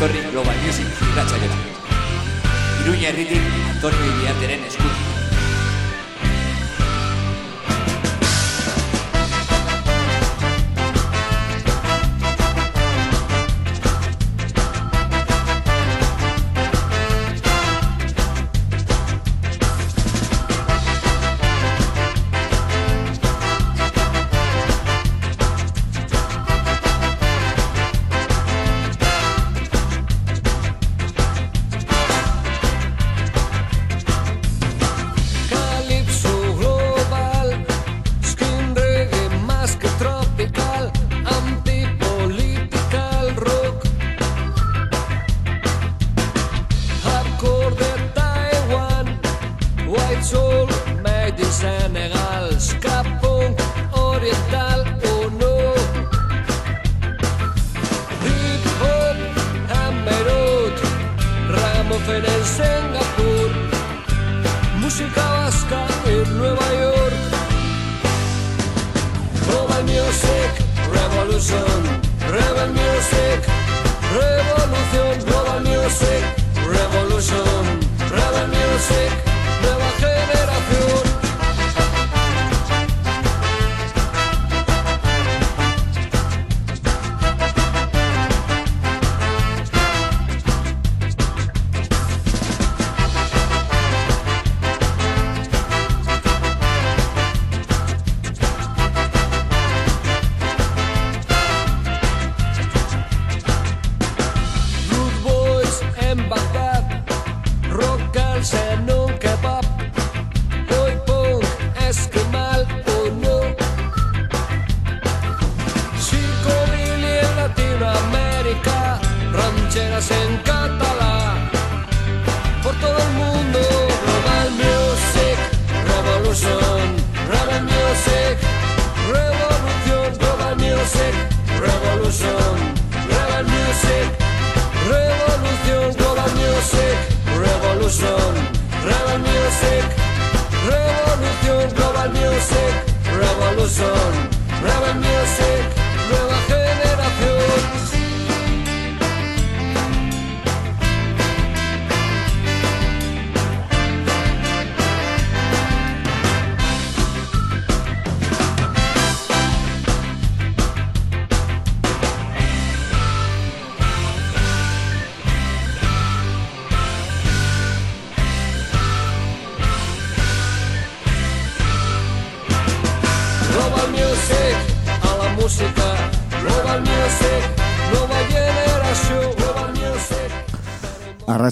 etorri Global Music irratxaiora. Iruña herritik Antonio Iriarteren eskutik.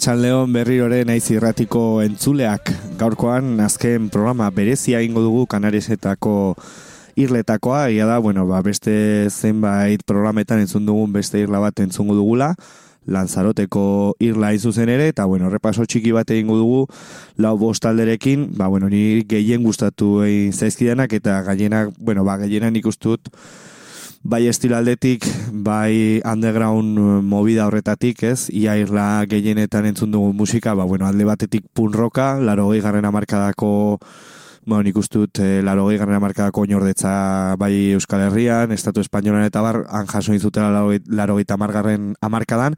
Arratsaldeon berriro naiz irratiko entzuleak. Gaurkoan azken programa berezia egingo dugu Kanariesetako irletakoa, ia da, bueno, ba, beste zenbait programetan entzun dugun beste irla bat entzungo dugula, Lanzaroteko irla zuzen ere, eta bueno, repaso txiki bat egingo dugu lau bost talderekin, ba, bueno, ni gehien gustatu egin zaizkidanak, eta gailenak, bueno, ba, gehienak nik ustut, bai estilo aldetik, bai underground eh, movida horretatik, ez? Ia irla gehienetan entzun dugu musika, ba, bueno, alde batetik pun roka, laro garren amarkadako, bueno, nik ustut, eh, laro garren amarkadako oinordetza bai Euskal Herrian, Estatu Espainolan eta bar, han jaso izutela laro gaita amargarren amarkadan,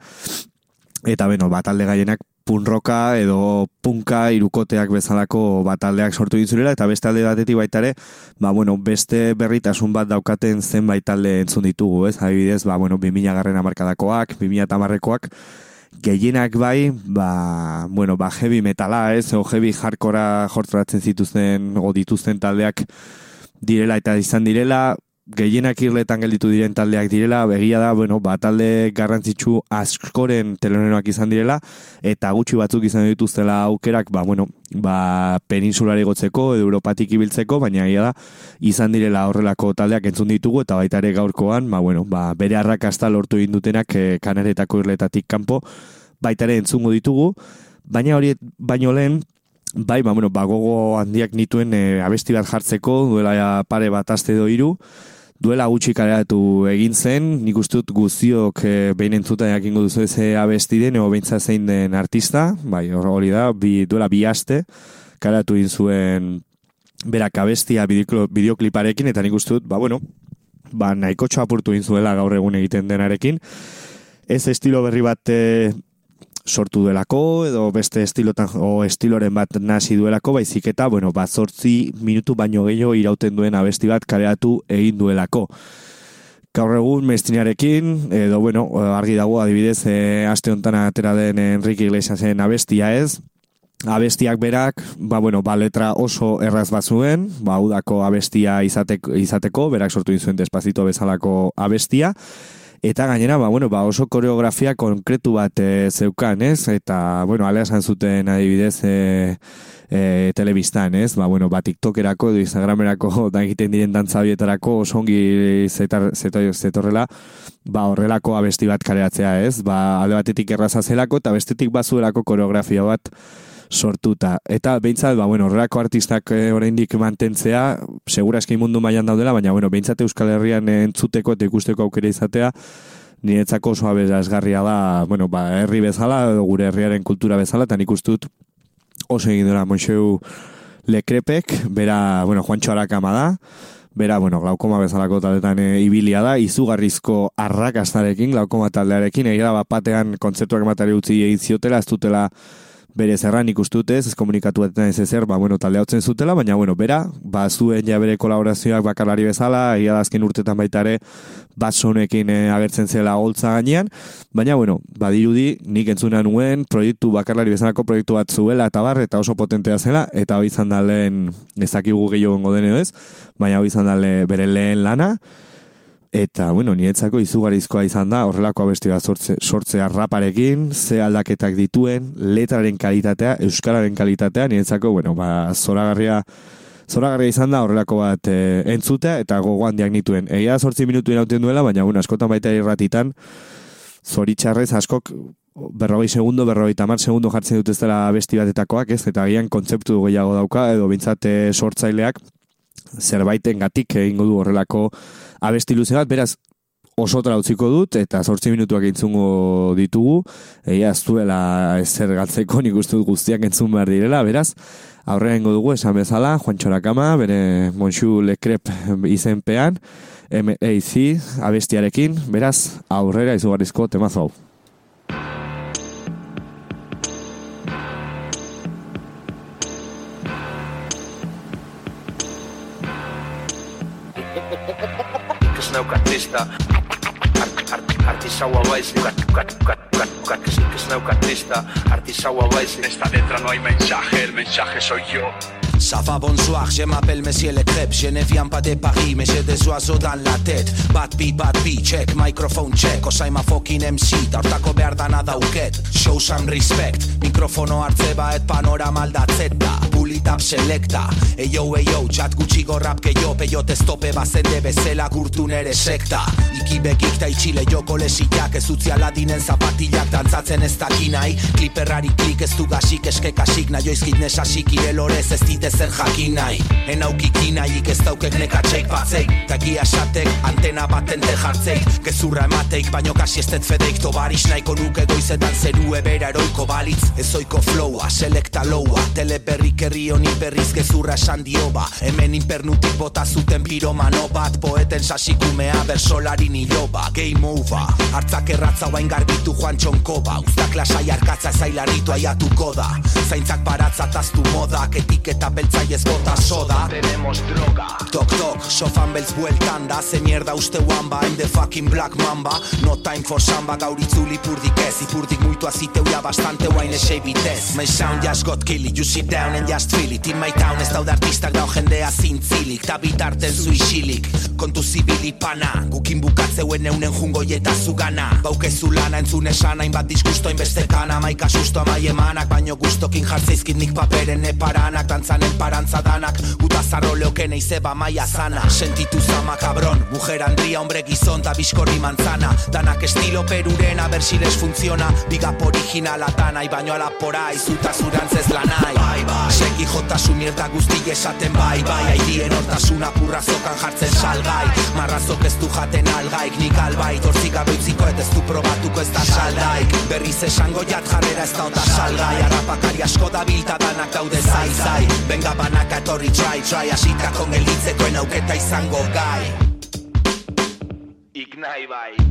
eta beno, bat alde gaienak punroka edo punka irukoteak bezalako bataldeak sortu ditzurela eta beste alde batetik baita ere, ba, bueno, beste berritasun bat daukaten zenbait talde entzun ditugu, ez? Adibidez, ba, bueno, 2000 garren amarkadakoak, 2000 tamarrekoak, gehienak bai, ba, bueno, ba, heavy metala, ez? O heavy hardcora jortratzen zituzten, o dituzten taldeak direla eta izan direla, gehienak irletan gelditu diren taldeak direla, begia da, bueno, ba, talde garrantzitsu askoren teloneroak izan direla, eta gutxi batzuk izan dituztela aukerak, ba, bueno, ba, peninsulari gotzeko, edo Europatik ibiltzeko, baina egia da, izan direla horrelako taldeak entzun ditugu, eta baita ere gaurkoan, ba, bueno, ba, bere arrakasta lortu egin dutenak eh, kanaretako irletatik kanpo, baita ere entzungo ditugu, baina hori baino lehen, bai, ba, bueno, ba, gogo handiak nituen eh, abesti bat jartzeko, duela pare bat aste edo hiru, duela gutxi kaleratu egin zen, nik ustut guztiok e, behin entzuta jakingo duzu eze abesti den, ego behintza zein den artista, bai, hor- hori da, bi, duela bi aste, kaleratu egin zuen berak abestia bideokliparekin, eta nik ustut, ba, bueno, ba, nahiko txapurtu egin zuela gaur egun egiten denarekin, ez estilo berri bat e, sortu duelako, edo beste estilotan, o estiloren bat nasi duelako, baizik eta, bueno, bat zortzi minutu baino gehiago irauten duen abesti bat kareatu egin duelako. Gaur egun mestinarekin, edo bueno, argi dago adibidez, e, aste honetan atera den Enrique Iglesiasen abestia ez, abestiak berak, ba, bueno, ba, letra oso erraz bat zuen, ba, udako abestia izateko, izateko, berak sortu dizuen despazito bezalako abestia, eta gainera, ba, bueno, ba, oso koreografia konkretu bat e, zeukan, ez? Eta, bueno, alea esan zuten adibidez e, e, telebistan, ez? Ba, bueno, ba, TikTokerako edo Instagramerako da egiten diren dantzabietarako oso ongi zetar, zetorrela, ba, horrelako abesti bat kareatzea, ez? Ba, alde batetik erraza zelako eta bestetik bazuelako koreografia bat sortuta. Eta behintzat, ba, bueno, horrelako artistak e, oraindik mantentzea, segura eski mundu mailan daudela, baina, bueno, behintzat Euskal Herrian entzuteko eta ikusteko aukera izatea, niretzako oso aberazgarria da, bueno, ba, herri bezala, gure herriaren kultura bezala, eta nik ustut oso egin dira Monxeu Lekrepek, bera, bueno, Juancho Arakama da, bera, bueno, glaukoma bezalako taldetan e, ibilia da, izugarrizko arrakastarekin, glaukoma taldearekin, egira bat batean kontzertuak matari utzi egin ziotela, ez dutela bere zerran ikustutez, ez komunikatu ez ezer, ba, bueno, talde hautzen zutela, baina, bueno, bera, ba, zuen ja bere kolaborazioak bakarlari bezala, egia da azken urtetan baita ere, bat sonekin eh, agertzen zela holtza gainean, baina, bueno, badirudi, nik entzuna nuen, proiektu bakarlari bezalako proiektu bat zuela eta bar, eta oso potentea zela, eta hau izan da lehen, ezakigu gehiago deneo ez, baina hau izan da bere lehen lana, Eta, bueno, nietzako izugarizkoa izan da, horrelako abesti bat sortze, sortzea raparekin, ze aldaketak dituen, letraren kalitatea, euskararen kalitatea, nietzako, bueno, ba, zoragarria, zoragarria izan da, horrelako bat e, entzutea, eta gogoan diak nituen. Egia sortzi minutu inauten duela, baina, bueno, askotan baita irratitan, zoritxarrez askok, berrogei segundo, berrogei tamar segundo jartzen dut ez dela abesti batetakoak, ez, eta gian kontzeptu gehiago dauka, edo bintzate sortzaileak, zerbaiten gatik egingo du horrelako abesti luze bat, beraz, oso trautziko dut, eta zortzi minutuak entzungo ditugu, egia ez duela ezer galtzeko nik uste dut guztiak entzun behar direla, beraz, aurrera ingo dugu esan bezala, Juan Txorakama, bere Monxu Lekrep izenpean, MAC abestiarekin, beraz, aurrera izugarrizko temazo hau. Artista Artisaua baiz Que sneu artista Artisaua baiz Esta letra no hay mensaje El mensaje soy yo Ça va bonsoir, je m'appelle Monsieur Le Crêpe. Je ne viens pas de Paris, mais j'ai des oiseaux dans la tête. Bad beat, bad beat, check, microphone check. Osaim a fucking MC, taurtako behar dana dauket Show some respect, mikrofono hartze et panorama aldatzeta Pull it up, selecta Eyo, eyo, txat gutxi gorrap keio Peiote stope bazende bezela gurtu nere sekta. Iki begik ta itxile joko lesiak Ez utzi aladinen zapatillak dantzatzen ez dakinai Kliperrari klik ez du gasik eskekasik Naioizkit nesasik irelorez ez dite zer jakin nahi. En aukiki nahi ez daukek nekatxeik batzeik Tagia esatek antena batente jartzeik Gezurra emateik baino kasi ez dut fedeik Tobaris nahiko nuke goizetan zeru ebera eroiko balitz. Ez oiko flowa, selekta loua Teleberrik herri honi berriz gezurra esan dio ba Hemen inpernutik bota zuten piromano bat. Poeten sasikumea bersolari nilo Game over, hartzak erratza bain garbitu joan txonko ba Uztak lasai arkatza zailaritu aiatuko da. Zaintzak baratzataztu modak. Etiketa beltza y es bota soda. Tenemos droga. Tok tok, sofan beltz bueltan da. Ze mierda uste wamba, I'm the fucking black mamba. No time for samba, gauritzu lipurdik ez. Ipurdik muitu aziteu ya bastante wine esei bitez My sound just got killy, you sit down and just feel it. In my town ez daude artistak dau jendea zintzilik. Ta bitarten zu isilik, kontu zibili pana Gukin bukatzeuen eunen jungo eta zugana. Baukezu lana entzun esan hainbat disgusto hainbeste kana. Maika susto amai emanak, baino gustokin jartzeizkit nik paperen eparanak. Dantzan parantza danak Guta zarro leoken eizeba maia zana Sentitu zama kabron Mujer andria hombre gizon da biskorri manzana. Danak estilo peruren abersiles funtziona Bigap originala dana Ibaino alapora izuta zurantzez lanai Bai bai. Seki jota su mierda guzti esaten bai bai. Aidien hortasuna purrazokan jartzen salgai. Marrazok ez du jaten algaik Nik albai torzik abeutziko et ez du probatuko ez da saldaik. Berriz esango jat jarrera ez da onda salgai. Arrapakari asko da bilta danak daude zai zai Venga banaka etorri try, try Asita kon elitzeko auketa izango gai. Ignai bai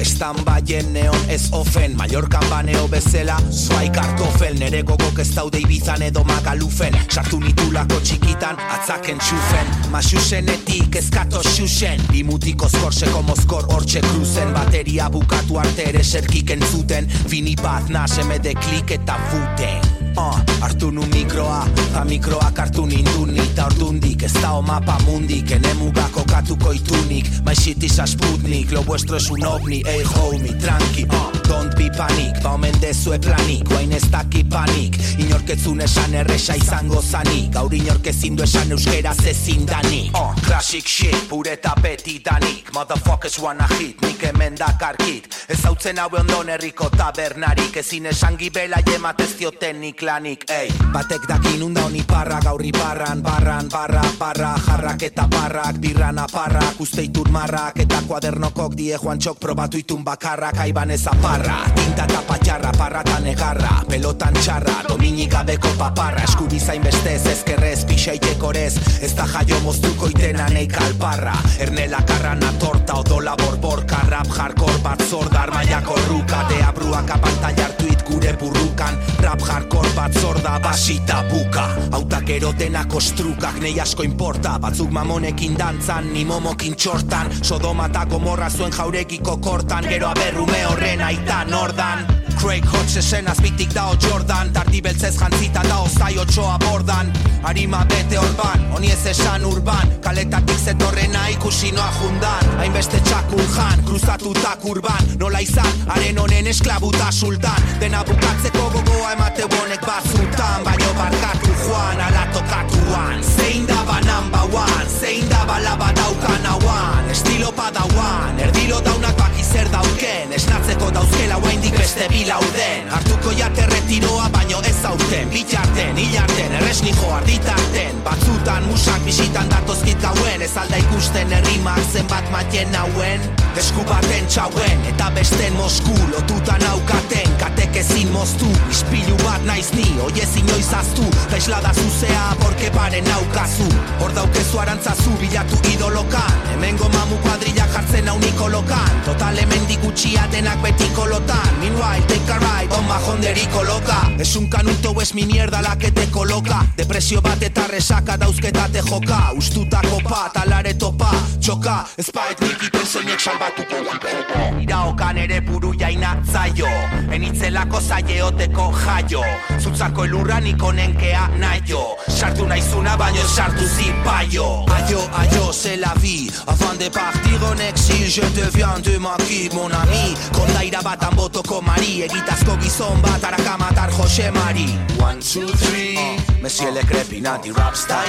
Estan baien neon ez ofen Mallorcan baneo bezela Zuai kartofel Nere gogok ez daude ibizan edo magalufen. Sartu nitulako txikitan atzaken txufen Masusenetik ezkato xuxen. Bimutiko skorseko mozkor hortxe kruzen. Bateria bukatu arte ere serkik entzuten. Fini bat nasemede klik eta futen uh, Artu nu mikroa, ta mikroak hartu nindun. Nita ordundik, ez da o mapa mundik. Ene mugako katuko itunik. My shit is a sputnik, lo vuestro es un ovni Ey homie, tranqui, uh, don't be panic Ba omen dezue planik, guain ez daki panik Inorketzun esan erresa izango zanik Gaur inorkezin du esan euskera zezin danik. Uh, Classic shit, pure tapeti danik Motherfuckers wanna hit, nik hemen dakarkit Ez hau hau ondon herriko tabernarik Ezin esan gibela jematez diotenik lanik, ey. Batek daki nunda honi parra, gaurri barran, barran, barra, barra Jarrak eta barrak, birran aparrak, uste itur marrak Eta kuadernokok die joan txok probatu itun bakarrak Aiban ez aparra, tinta eta patxarra, parra eta negarra. Pelotan txarra, domini gabeko paparra. Eskubizain bestez, ezkerrez, pixaiteko rez Ez da jaio moztuko itena nei kalparra. Ernela karrana torta, odola borbor, karrap, jarkor bat zordar Maiako ruka, deabruak apantaiartuit gure burrukan. Rap hardcore bat zorda basita buka Autak erotena kostrukak nei asko importa Batzuk mamonekin dantzan, ni momokin txortan. Sodoma eta gomorra zuen jaurekiko kortan. Gero aberrume horren aita nordan Craig Hodgesen azbitik dao Jordan Tardi beltzez jantzita dao zai otxoa bordan Arima bete orban, honi ez esan urban Kaletatik zetorrena ikusi noa jundan. Hainbeste txakul jan, kruzatu tak urban Nola izan, haren honen esklabuta sultan. Dena bukatzeko gogoa emate bonek bazutan Baino barkatu joan, ala tokatuan Zein da ba number one, zein da ba laba daukan hauan. Estilo padauan, erdilo daunak baki zer dauken Esnatzeko dauzkela guaindik beste bilauden Hartuko jate retiroa baino ez aurten Bitarten, hilarten, erresni joar ditarten Batzutan musak bisitan datozkit gauen. Ez alda ikusten herrimak zenbat matien hauen Esku baten txauen eta besten mosku Lotutan aukaten, katek ezin moztu. Ispilu bat naiz ni, oi ez inoiz aztu Ta islada zuzea, borke paren naukazu Hor daukezu arantzazu bilatu idolokan. Hemengo mamu kuadrilla jartzen hau nikolokan Total hemen digutxia denak beti kolotan Meanwhile, take a ride, on majonderi koloka Es un canuto es mi mierda la que te coloca Depresio bat eta resaka dauzketa te joka. Ustutako pa, talare topa, txoka. Espait nik iten zeinek salbatuko Iraokan ere buru jaina zaio Enitzelako zaieoteko jaio. Zutzako elurra niko nenkea naio. Sartu naizuna baino sartu zipaio. Aio, aio, la vie. Avant de partir en exil Je deviens de maki, mon ami. Kondaira batan botoko mari. Egitazko gizon bat araka matar Jose Mari. One, two, three. Monsieur le crepinati rap style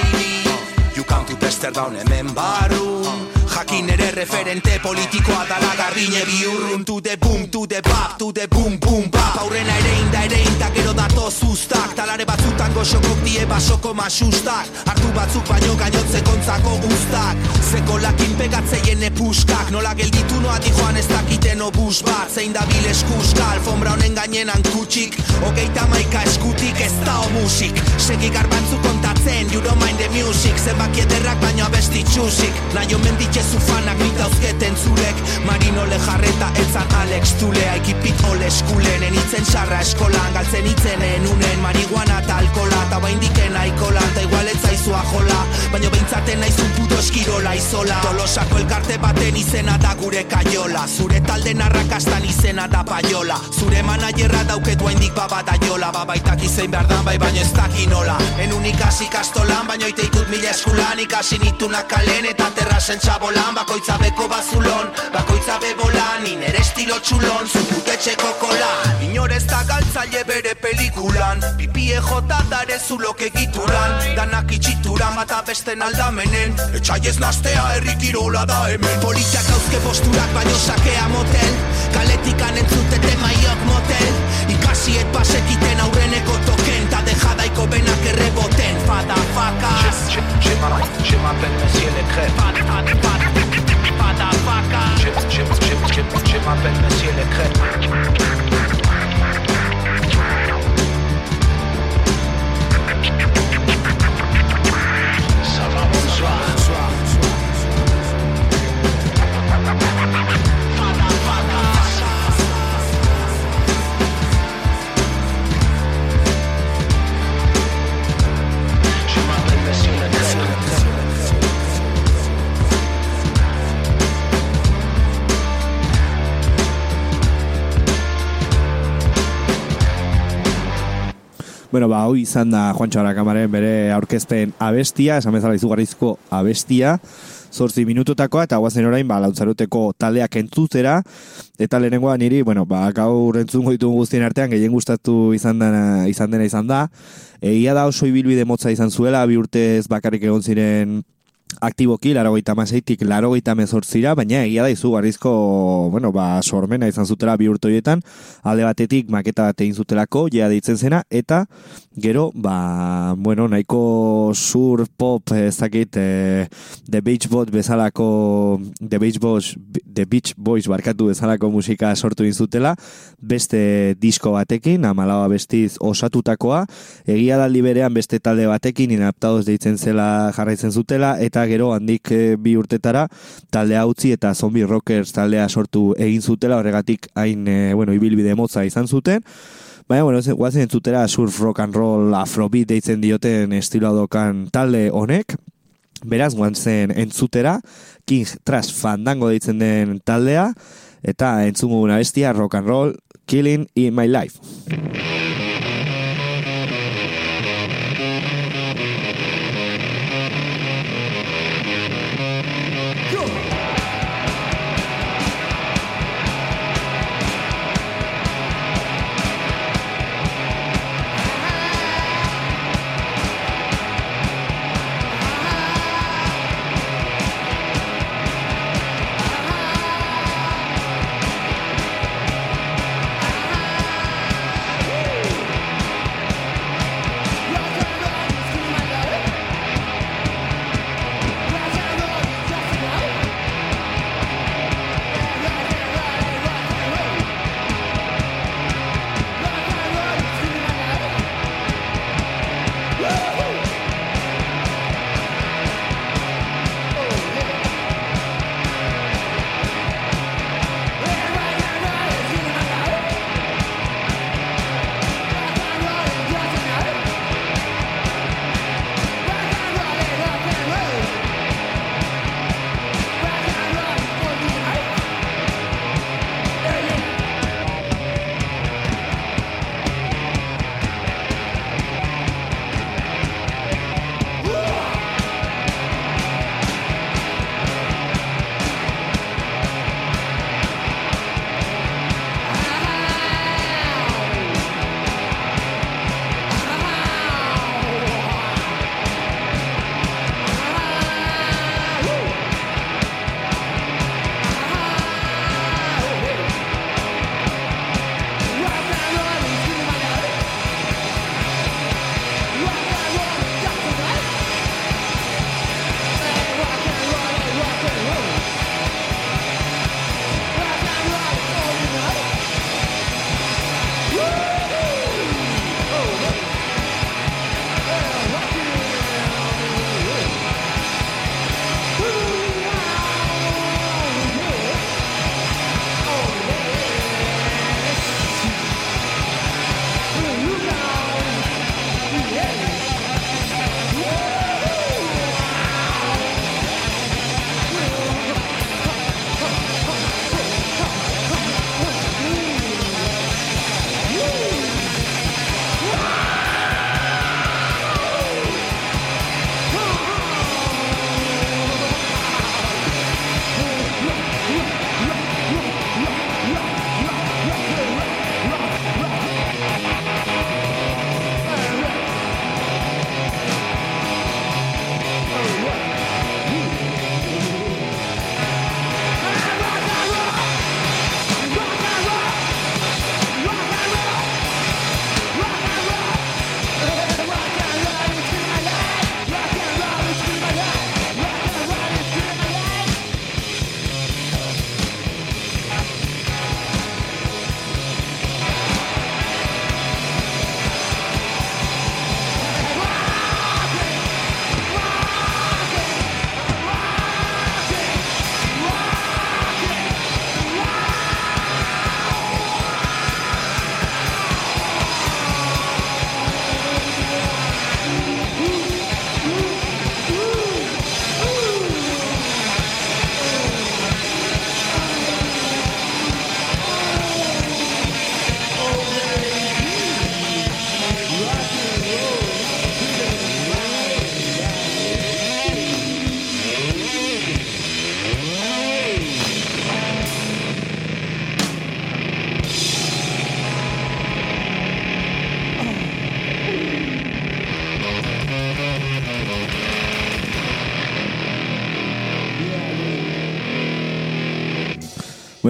You come to tester down hemen barru Jakin ere referente politikoa dala garbine biurrun To the boom, to the bap, to the boom, boom, bap Aurrena ere inda ere inda gero dato zuztak Talare batzutan goxokok die basoko masustak. Artu batzuk baino gainotze kontzako ustak Zeko lakin pegatzeien epuskak Nola gelditu noa di joan ez dakiten obus bat. Zein da bil eskuska, alfombra honen gainenan kutsik Hogeita maika eskutik ez da o musik Segi garbantzu kontatzen, you don't mind the music. Zenbaki ederrak baino abesti txusik. Naio menditxe fanak nita uzketen zurek Marino lejarreta etzan Alex Tulea Ekipit ole eskulen enitzen sarra eskolan Galtzen itzen enunen marihuana eta alkola Ta bain diken aikola Ta igual etzaizua jola Baina behintzaten naizun puto eskirola izola. Tolosako elkarte baten izena da gure kaiola. Zure talde narrakastan izena da paiola. Zure manajerra dauketu haindik baba da jola Babaitak izein behar dan bai baino ez dakinola Enun ikasi kastolan baino ite ikut mila eskulan. Ikasi nitunak kalen eta terrasen txabolan Bakoitza beko bazulon, bakoitza bebolan Iner estilo txulon, zuputetxeko kolan. Inor ez da galtzaile bere pelikulan Pipie jota dare zulok egituran. Danak itxituran bata besten aldamenen Etxai ez nastea errikirola da hemen. Politiak hauzke posturak baino sakea motel Kaletikan entzutete maiok motel hasiet basekiten aurreneko token Ta jadaiko benak erreboten. Fadafakaz Txematen mezielek je Fadafakaz Txematen mezielek je Bueno, ba, hoi izan da Juan Txarakamaren bere aurkezpen abestia, esan bezala izugarrizko abestia, zortzi minututakoa, eta guazen orain, ba, lautzaruteko taldeak entzutera, eta lehenengoa niri, bueno, ba, gaur entzungo ditugu guztien artean, gehien gustatu izan dena izan, dena izan da. Egia da oso ibilbide motza izan zuela, bi urtez bakarrik egon ziren aktiboki, laro gaita mazeitik, laro gaita mezortzira, baina egia da izugarrizko, bueno, ba, sormena izan zutela bi urtoietan, alde batetik maketa bat egin zutelako, jea deitzen zena, eta gero, ba, bueno, nahiko sur pop, ez dakit, e, The Beach Boys bezalako, The Beach Boys, The Beach Boys barkatu bezalako musika sortu zutela, beste disko batekin, amalaua bestiz osatutakoa, egia da berean beste talde batekin, inaptados deitzen zela jarraitzen zutela, eta gero handik e, bi urtetara taldea utzi eta zombie rockers taldea sortu egin zutela horregatik hain e, bueno, ibilbide motza izan zuten Baina, bueno, guazen entzutera surf rock and roll afrobeat deitzen dioten estilo dokan talde honek. Beraz, guazen entzutera, King Trash Fandango deitzen den taldea, eta entzungu una bestia rock and roll, Killing in My Life.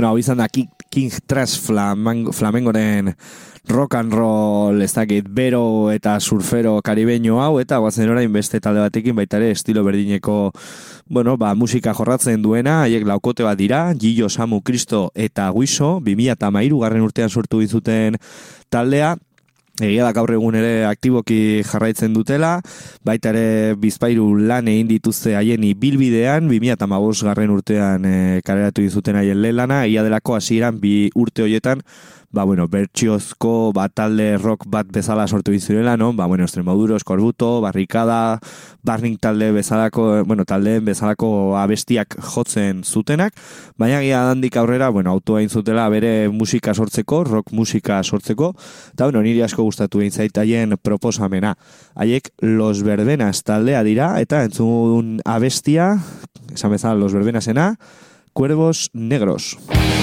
Bueno, hau izan da King, Trash Flamengo, Flamengoren rock and roll, ez dakit, bero eta surfero karibeño hau, eta guazen orain beste talde batekin baita ere estilo berdineko, bueno, ba, musika jorratzen duena, haiek laukote bat dira, Gillo, Samu, Kristo eta Guiso, 2000 eta garren urtean sortu dizuten taldea, Egia da gaur egun ere aktiboki jarraitzen dutela, baita ere bizpairu lan egin dituzte haieni bilbidean, 2008 garren urtean e, kareratu dizuten haien lelana, egia delako hasieran bi urte hoietan, ba, bueno, bertxiozko bat talde rock bat bezala sortu bizurela, no? Ba, bueno, Extremoduro, Eskorbuto, Barrikada, Barning talde bezalako, bueno, taldeen bezalako abestiak jotzen zutenak, baina gira dandik aurrera, bueno, autoa zutela bere musika sortzeko, rock musika sortzeko, eta, bueno, niri asko gustatu egin zaitaien proposamena. Haiek Los Verbenas taldea dira, eta entzun abestia, esan bezala Los Verbenasena, Cuervos Negros. entzun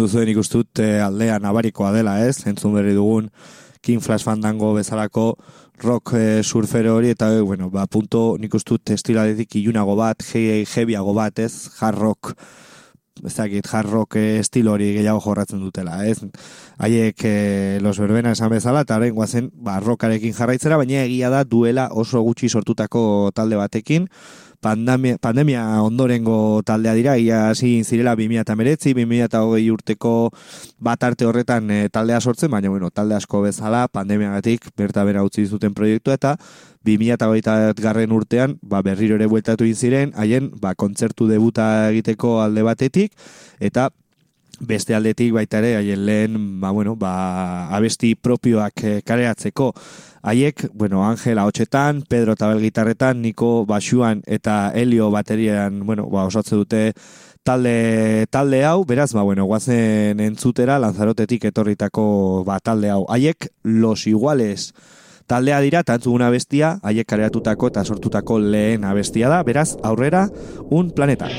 duzuen ikustut e, aldea nabarikoa dela, ez? Entzun berri dugun King Flash Fandango bezalako rock e, surfero hori, eta, e, bueno, ba, punto nik ustut estila dedik ilunago bat, heaviago bat, ez? Hard rock ezagit jarrok estilo hori gehiago jorratzen dutela, ez? Haiek e, los berbena esan bezala, eta horrein guazen, ba, rokarekin jarraitzera, baina egia da duela oso gutxi sortutako talde batekin, pandemia, pandemia ondorengo taldea dira, ia hasi zirela 2008, 2008 urteko bat arte horretan e, taldea sortzen, baina bueno, talde asko bezala, pandemiagatik berta bera utzi zuten proiektu eta 2008 garren urtean ba, berriro ere bueltatu ziren haien ba, kontzertu debuta egiteko alde batetik, eta beste aldetik baita ere, haien lehen, ba, bueno, ba, abesti propioak e, kareatzeko, Haiek, bueno, Angela hotxetan, Pedro Tabel gitarretan, Niko basuan eta Helio baterian, bueno, ba, osatze dute talde, talde hau, beraz, ba, bueno, guazen entzutera, lanzarotetik etorritako ba, talde hau. Haiek, los iguales taldea dira, eta entzuguna bestia, haiek kareatutako eta sortutako lehen abestia da, beraz, aurrera, un planeta.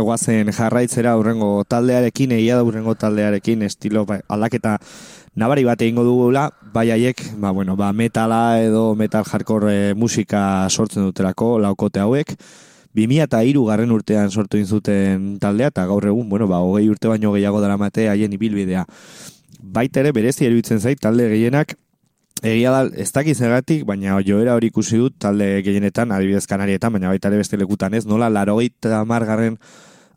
Guazen jarraitzera urrengo taldearekin, egia da urrengo taldearekin, estilo ba, aldaketa nabari bat egingo dugula, bai haiek, ba, bueno, ba, metala edo metal hardcore musika sortzen dutelako, laukote hauek, 2000 eta iru garren urtean sortu inzuten taldea, eta gaur egun, bueno, ba, hogei urte baino gehiago dara mate haien ibilbidea. Baita ere, berezi eruditzen zait, talde gehienak, Egia da, ez dakiz egatik, baina joera hori ikusi dut talde gehienetan, adibidez kanarietan, baina baita ere beste lekutan ez, nola larogeita amargarren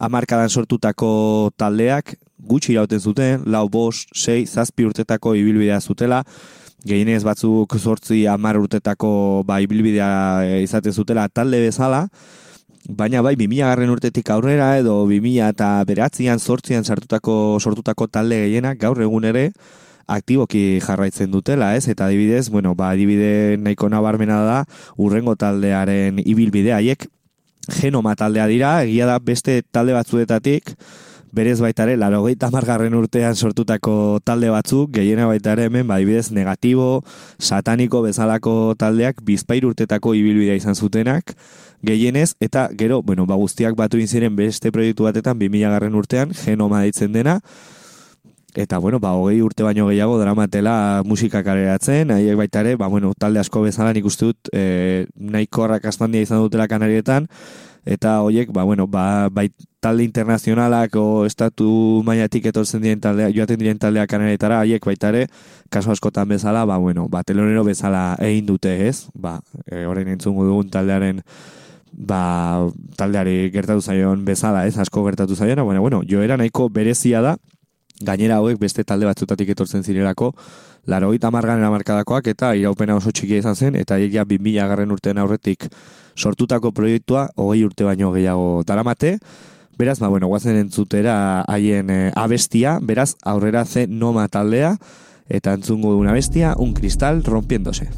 amarkadan sortutako taldeak gutxi irauten zuten, lau bos, sei, zazpi urtetako ibilbidea zutela, gehienez batzuk sortzi amar urtetako ba, ibilbidea izaten zutela talde bezala, baina bai 2000 garren urtetik aurrera edo 2000 eta beratzian sortzian sartutako sortutako talde gehienak gaur egun ere, aktiboki jarraitzen dutela, ez? Eta adibidez, bueno, ba, adibide nahiko nabarmena da, urrengo taldearen ibilbidea haiek genoma taldea dira, egia da beste talde batzuetatik, berez baitare, laro margarren urtean sortutako talde batzuk, gehiena baitare hemen, ba, adibidez, negatibo, sataniko bezalako taldeak, bizpair urtetako ibilbidea izan zutenak, gehienez, eta gero, bueno, ba, guztiak batu inziren beste proiektu batetan, 2000 garren urtean, genoma ditzen dena, Eta, bueno, ba, hogei urte baino gehiago dramatela musika kaleratzen, haiek baita ere, ba, bueno, talde asko bezala nik uste dut, e, nahiko arrakastandia izan dutela kanarietan, eta horiek, ba, bueno, ba, bai talde internazionalak o estatu maiatik etortzen diren taldea, joaten diren taldea kanarietara, haiek baita ere, kaso askotan bezala, ba, bueno, ba, telonero bezala egin dute, ez? Ba, e, horrein entzungu dugun taldearen, ba, taldeari gertatu zaion bezala, ez? Asko gertatu zaiona, bueno, bueno, joera nahiko berezia da, gainera hauek beste talde batzutatik etortzen zirelako, laro gita margan eramarkadakoak eta iraupena oso txikia izan zen, eta egia 2000 garren urtean aurretik sortutako proiektua hogei urte baino gehiago daramate, beraz, ba, bueno, guazen entzutera haien e, abestia, beraz, aurrera ze noma taldea, eta entzungo una bestia, un cristal rompiendose.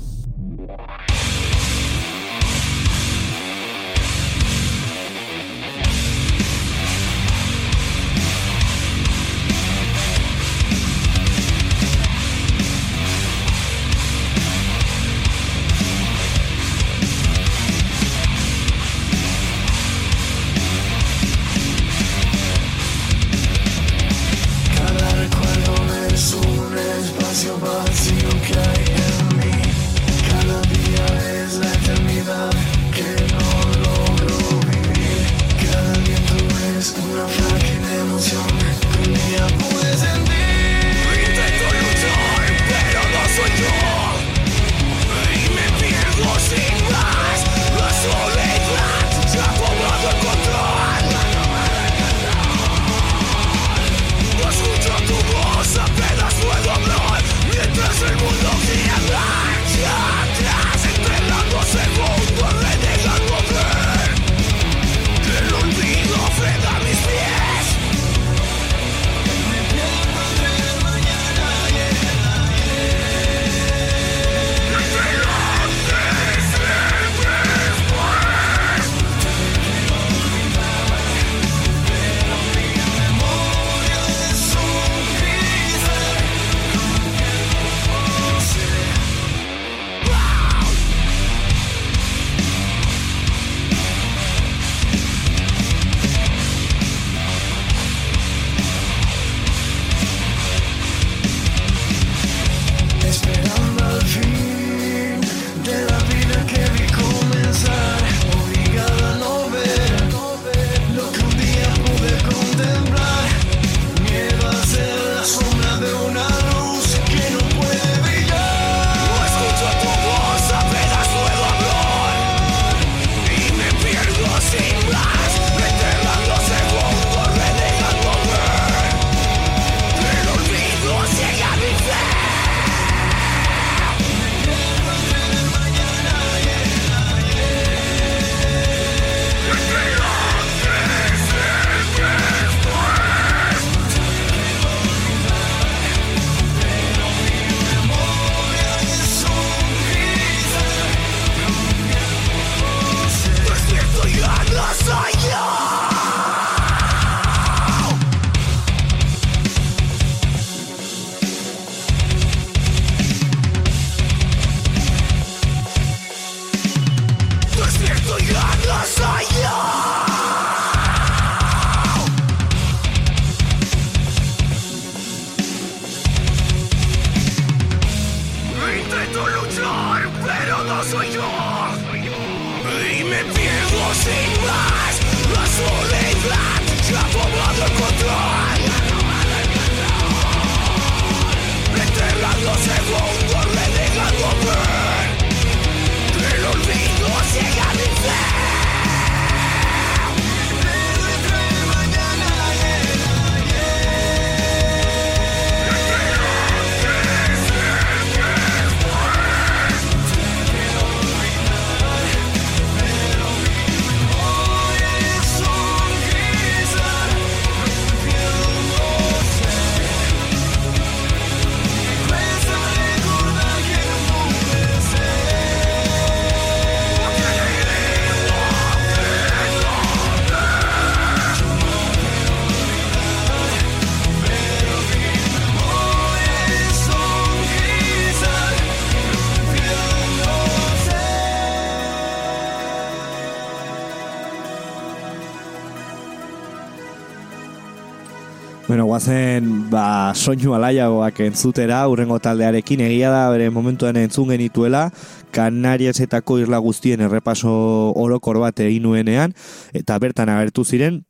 Guazen, ba, soinu alaiagoak entzutera, urrengo taldearekin, egia da, bere momentuan entzun genituela, Kanariasetako irla guztien errepaso orokor bat egin nuenean, eta bertan agertu ziren,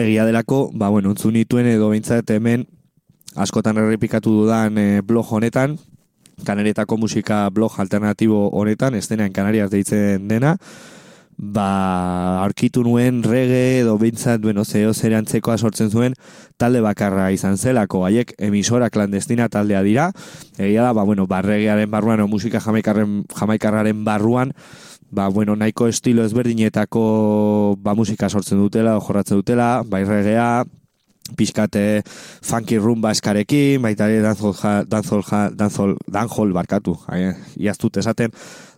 egia delako, ba, bueno, entzun nituen edo behintzat hemen, askotan errepikatu dudan eh, blog honetan, Kanarietako musika blog alternatibo honetan, estenean Kanarias deitzen dena, ba, aurkitu nuen rege edo bintzat, bueno, zeo zer antzekoa sortzen zuen talde bakarra izan zelako, haiek emisora klandestina taldea dira, egia da, ba, bueno, ba, regearen barruan, o musika jamaikarren, jamaikarraren barruan, ba, bueno, nahiko estilo ezberdinetako ba, musika sortzen dutela, jorratzen dutela, bai regea, pixkate funky rumba eskarekin, baita ere danzol, ja- danzol, ja- danzol, danjol barkatu, ai, iaztut esaten,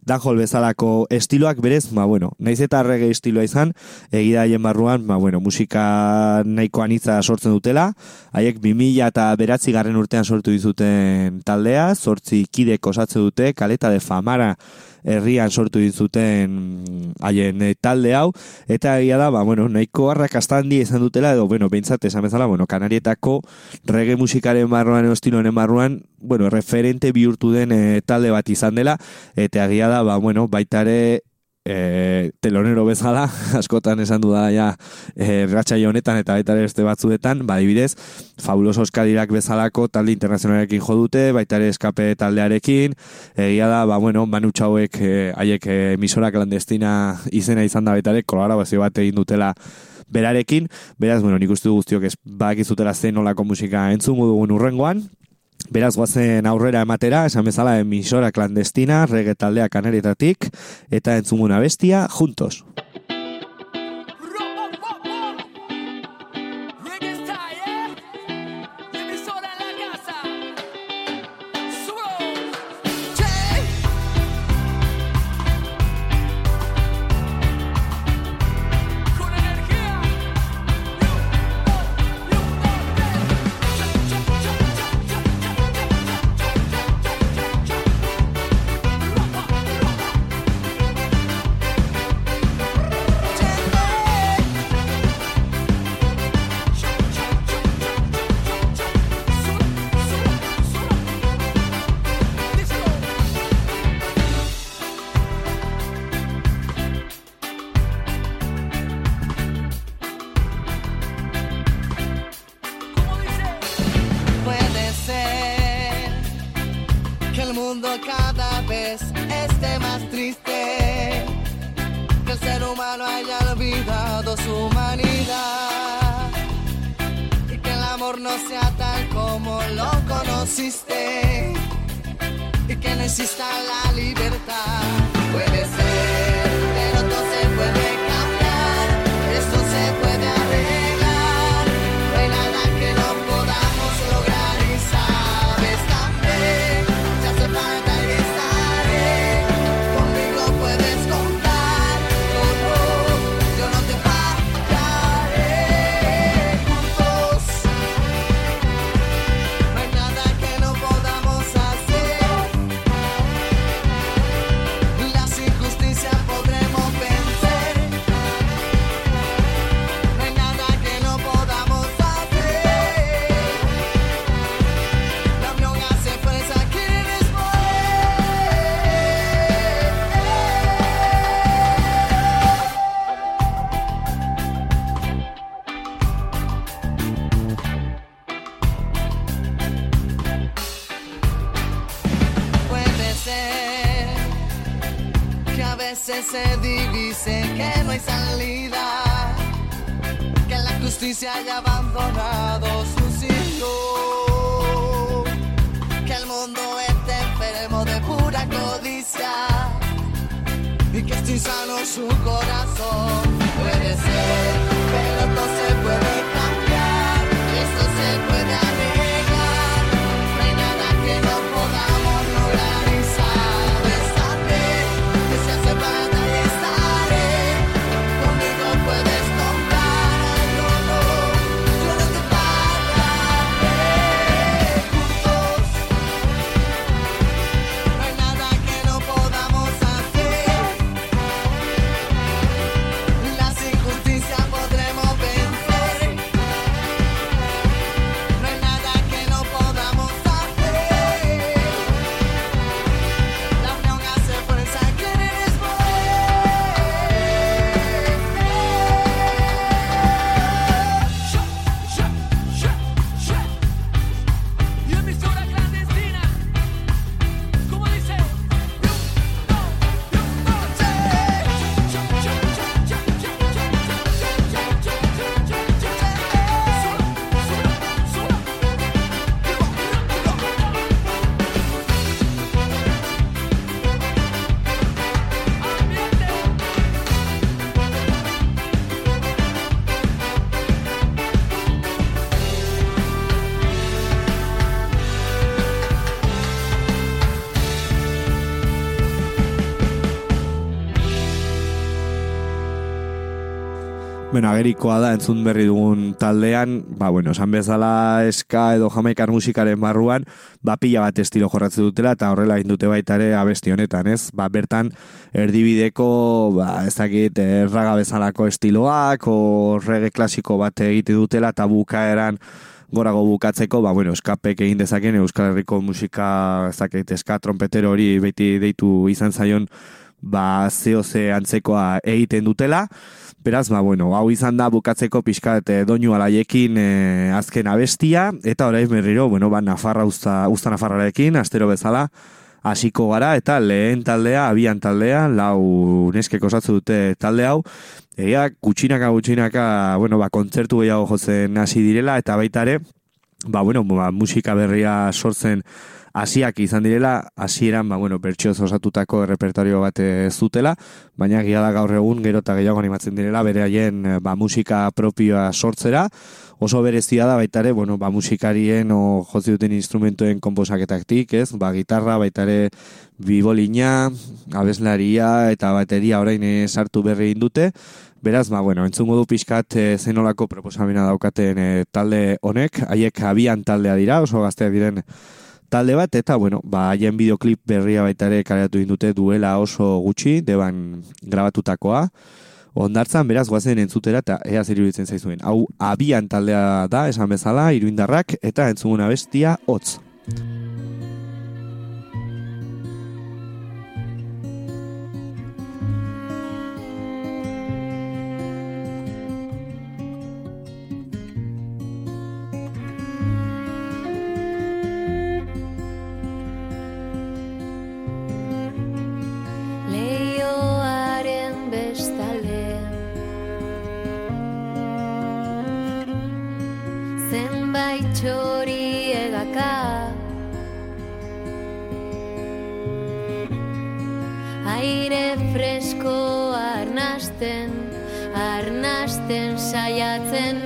danjol bezalako estiloak berez, ba, bueno, naiz eta reggae estiloa izan, egia haien barruan, ba, bueno, musika nahiko anitza sortzen dutela, haiek 2000 eta beratzi garren urtean sortu dizuten taldea, sortzi kidek osatzen dute, kaleta de famara herrian sortu dizuten haien eh, talde hau, eta egia da, ba, bueno, nahiko arrakasta handi izan dutela, edo, bueno, behintzat esan bezala, bueno, kanarietako reggae musikaren barruan, edo estiloen barruan, bueno, referente bihurtu den eh, talde bat izan dela, eta egia da, ba, bueno, baita ere, e, telonero bezala, askotan esan du da ja e, honetan eta baita ere beste batzuetan, ba, adibidez, fabuloso eskadirak bezalako talde internazionalekin jo dute, baita ere eskape taldearekin, egia da, ba, bueno, manu txauek, e, haiek e, emisora clandestina izena izan da baita ere, kolaborazio bat egin dutela berarekin, beraz, bueno, nik uste guztiok ez bakizutela zen nolako musika entzungo dugun urrengoan, Beraz guazen aurrera ematera, esan bezala emisora clandestina, reggae taldea kanarietatik, eta entzunguna bestia, juntos. Conociste y que no exista la libertad. Justicia haya abandonado sus hijos, que el mundo esté enfermo de pura codicia y que esté insano su corazón. Puede ser, pero todo Bueno, agerikoa da entzun berri dugun taldean, ba, bueno, esan bezala eska edo jamaikar musikaren barruan, ba, pila bat estilo jorratze dutela, eta horrela egin dute baita ere abesti honetan, ez? Ba, bertan, erdibideko, ba, ez dakit, erraga bezalako estiloak, o rege klasiko bat egite dutela, eta bukaeran, gorago bukatzeko, ba, bueno, eskapek egin dezaken Euskal Herriko musika, ez dakit, eska trompetero hori beti deitu izan zaion, ba, zeo ze antzekoa egiten dutela, Beraz, ba, bueno, hau izan da bukatzeko pixkat e, doinu alaiekin e, azken abestia, eta orain berriro, bueno, ba, Nafarra usta, usta Nafarrarekin, astero bezala, hasiko gara, eta lehen taldea, abian taldea, lau neskek osatzu dute talde hau, Egia, gutxinaka, gutxinaka, bueno, ba, kontzertu gehiago jotzen hasi direla, eta baita ere, ba, bueno, ba, musika berria sortzen hasiak izan direla, hasieran ba, bueno, bertsioz osatutako repertorio bat ez dutela, baina gira da gaur egun gero eta gehiago animatzen direla, bere haien eh, ba, musika propioa sortzera, oso berezia da baita ere, bueno, ba, musikarien o jotzi duten instrumentuen komposaketaktik, ez? Ba, gitarra, baita ere bibolina, abeslaria eta bateria orain eh, sartu berri egin dute, Beraz, ba, bueno, entzungo du pixkat e, zenolako proposamena daukaten e, talde honek, haiek abian taldea dira, oso gazteak diren talde bat, eta, bueno, ba, haien videoklip berria baita ere kareatu indute duela oso gutxi, deban grabatutakoa, ondartzan, beraz, guazen entzutera, eta ea zer iruditzen zaizuen. Hau, abian taldea da, esan bezala, iruindarrak, eta entzuguna bestia, hotz. Saiatzen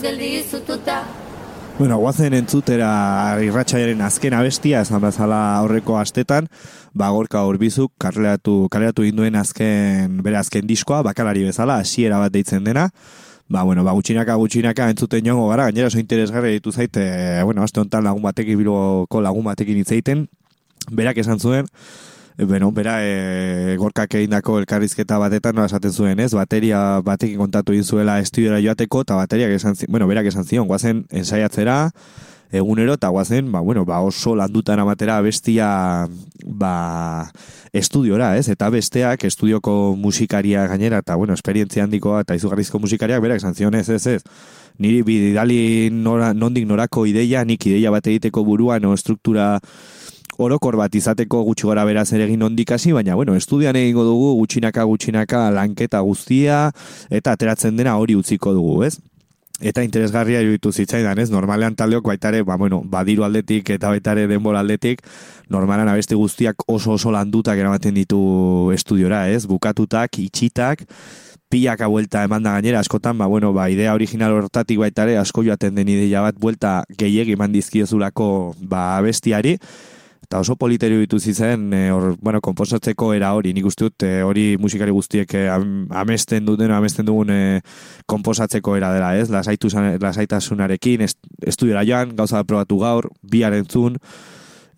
ozgali zututa, Bueno, guazen entzutera irratxaiaren azken abestia, esan bezala aurreko astetan, ba, gorka urbizuk kaleratu, kaleratu induen azken, bere azken diskoa, bakalari bezala, hasiera bat deitzen dena, ba, bueno, ba, gutxinaka, gutxinaka entzuten joango gara, gainera oso interesgarri ditu zaite, bueno, aste honetan lagun batekin, bilboko lagun batekin hitz egiten, berak esan zuen, e, bueno, bera e, gorkak egindako elkarrizketa batetan nola esaten zuen, ez? Bateria batekin kontatu egin zuela estudiora joateko, eta bateriak esan zion, bueno, berak esan zion, guazen ensaiatzera, egunero, eta guazen, ba, bueno, ba, oso landutan amatera bestia, ba, estudiora, ez? Eta besteak, estudioko musikaria gainera, eta, bueno, esperientzia handikoa, eta izugarrizko musikariak, berak esan zion, ez, ez, ez. Niri bidali nora, nondik norako ideia, nik ideia bat egiteko buruan, o struktura orokor bat izateko gutxi gora beraz ere egin ondikasi, baina bueno, estudian egingo dugu gutxinaka gutxinaka lanketa guztia eta ateratzen dena hori utziko dugu, ez? Eta interesgarria iruditu zitzaidan, ez? Normalean taldeok baitare, ba, bueno, badiru aldetik eta baitare denbora aldetik, normalan abesti guztiak oso oso landutak eramaten ditu estudiora, ez? Bukatutak, itxitak, pilaka buelta eman da gainera, askotan, ba, bueno, ba, idea original hortatik baitare, asko joaten den ideia bat, buelta gehiegi eman dizkiozulako, ba, abestiari, eta oso politerio ditu zizen, e, hor, bueno, komposatzeko era hori, nik uste dut, e, hori musikari guztiek e, am- amesten duten, amesten dugun e, komposatzeko era dela, ez? Lasaitu, lasaitasunarekin, est, estudiora joan, gauza bat probatu gaur, biar entzun,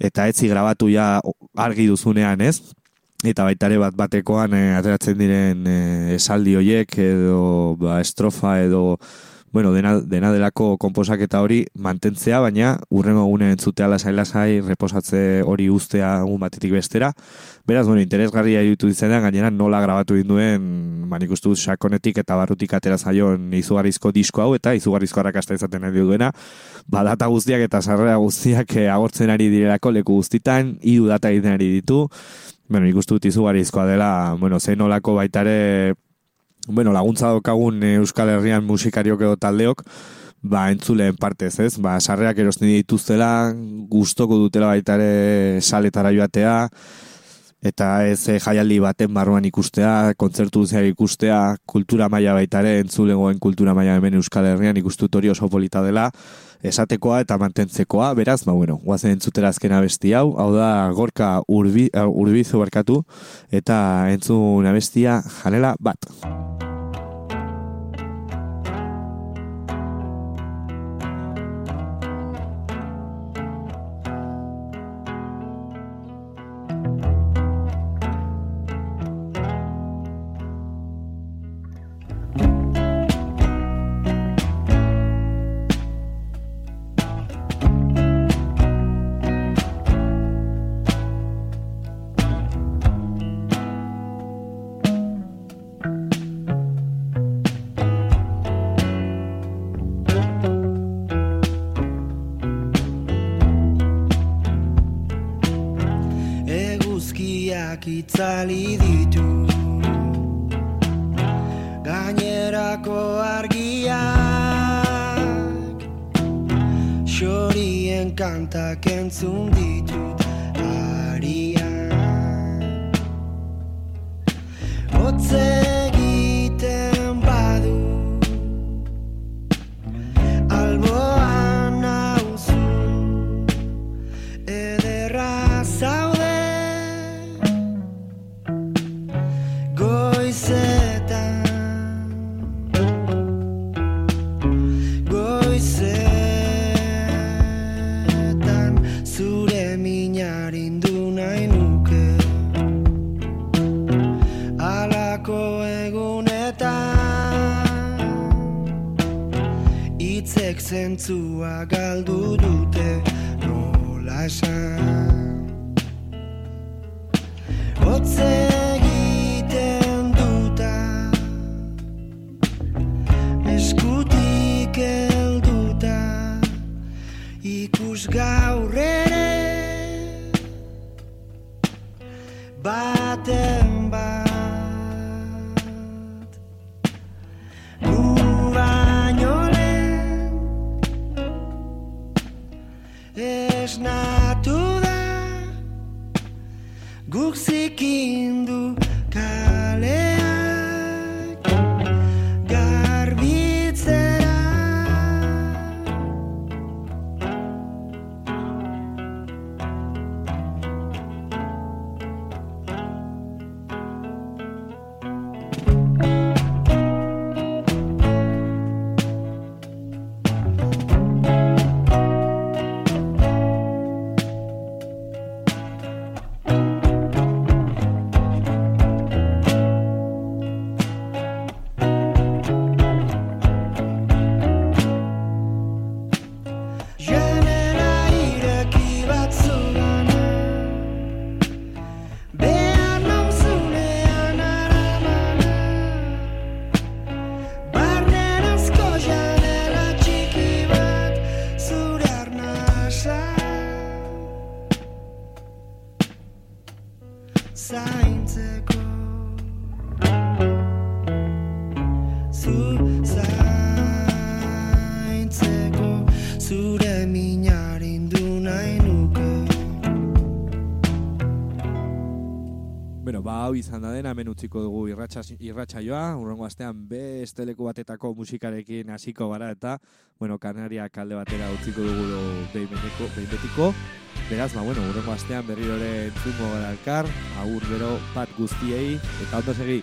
eta etzi grabatu ja argi duzunean, ez? Eta baita ere bat batekoan e, ateratzen diren esaldi hoiek edo ba, estrofa edo bueno, dena, dena delako komposaketa hori mantentzea, baina urrengo gune entzutea lasai-lasai reposatze hori ustea egun batetik bestera. Beraz, bueno, interesgarria iruditu izanean, gainera nola grabatu induen, ba, nik uste sakonetik eta barrutik atera zaion izugarrizko disko hau, eta izugarrizko arrakasta izaten nahi duena, ba, data guztiak eta sarrera guztiak eh, agortzen ari direlako leku guztitan, hiru data egiten ari ditu, bueno, nik uste dut izugarrizkoa dela, bueno, zein nolako baitare bueno, laguntza daukagun eh, Euskal Herrian musikariok edo taldeok, ba, entzuleen partez, ez? Ba, sarreak erosten dituztela, gustoko dutela baita ere saletara joatea, eta ez eh, jaialdi baten barruan ikustea, kontzertu zehar ikustea, kultura maila baita ere, entzulegoen kultura maila hemen Euskal Herrian ikustut hori oso polita dela, esatekoa eta mantentzekoa, beraz, ba, bueno, guazen entzutera azken abesti hau, hau da gorka urbi, uh, urbizu barkatu, eta entzun abestia janela bat. Izan da dena, hemen utziko dugu irratxa, irratsaioa, urrengo astean beste leku batetako musikarekin hasiko gara eta, bueno, Kanaria kalde batera utziko dugu do, behin, betiko. Beraz, ba, bueno, urrengo astean berriro ere entzungo gara elkar, agur gero bat guztiei, eta ondo segi.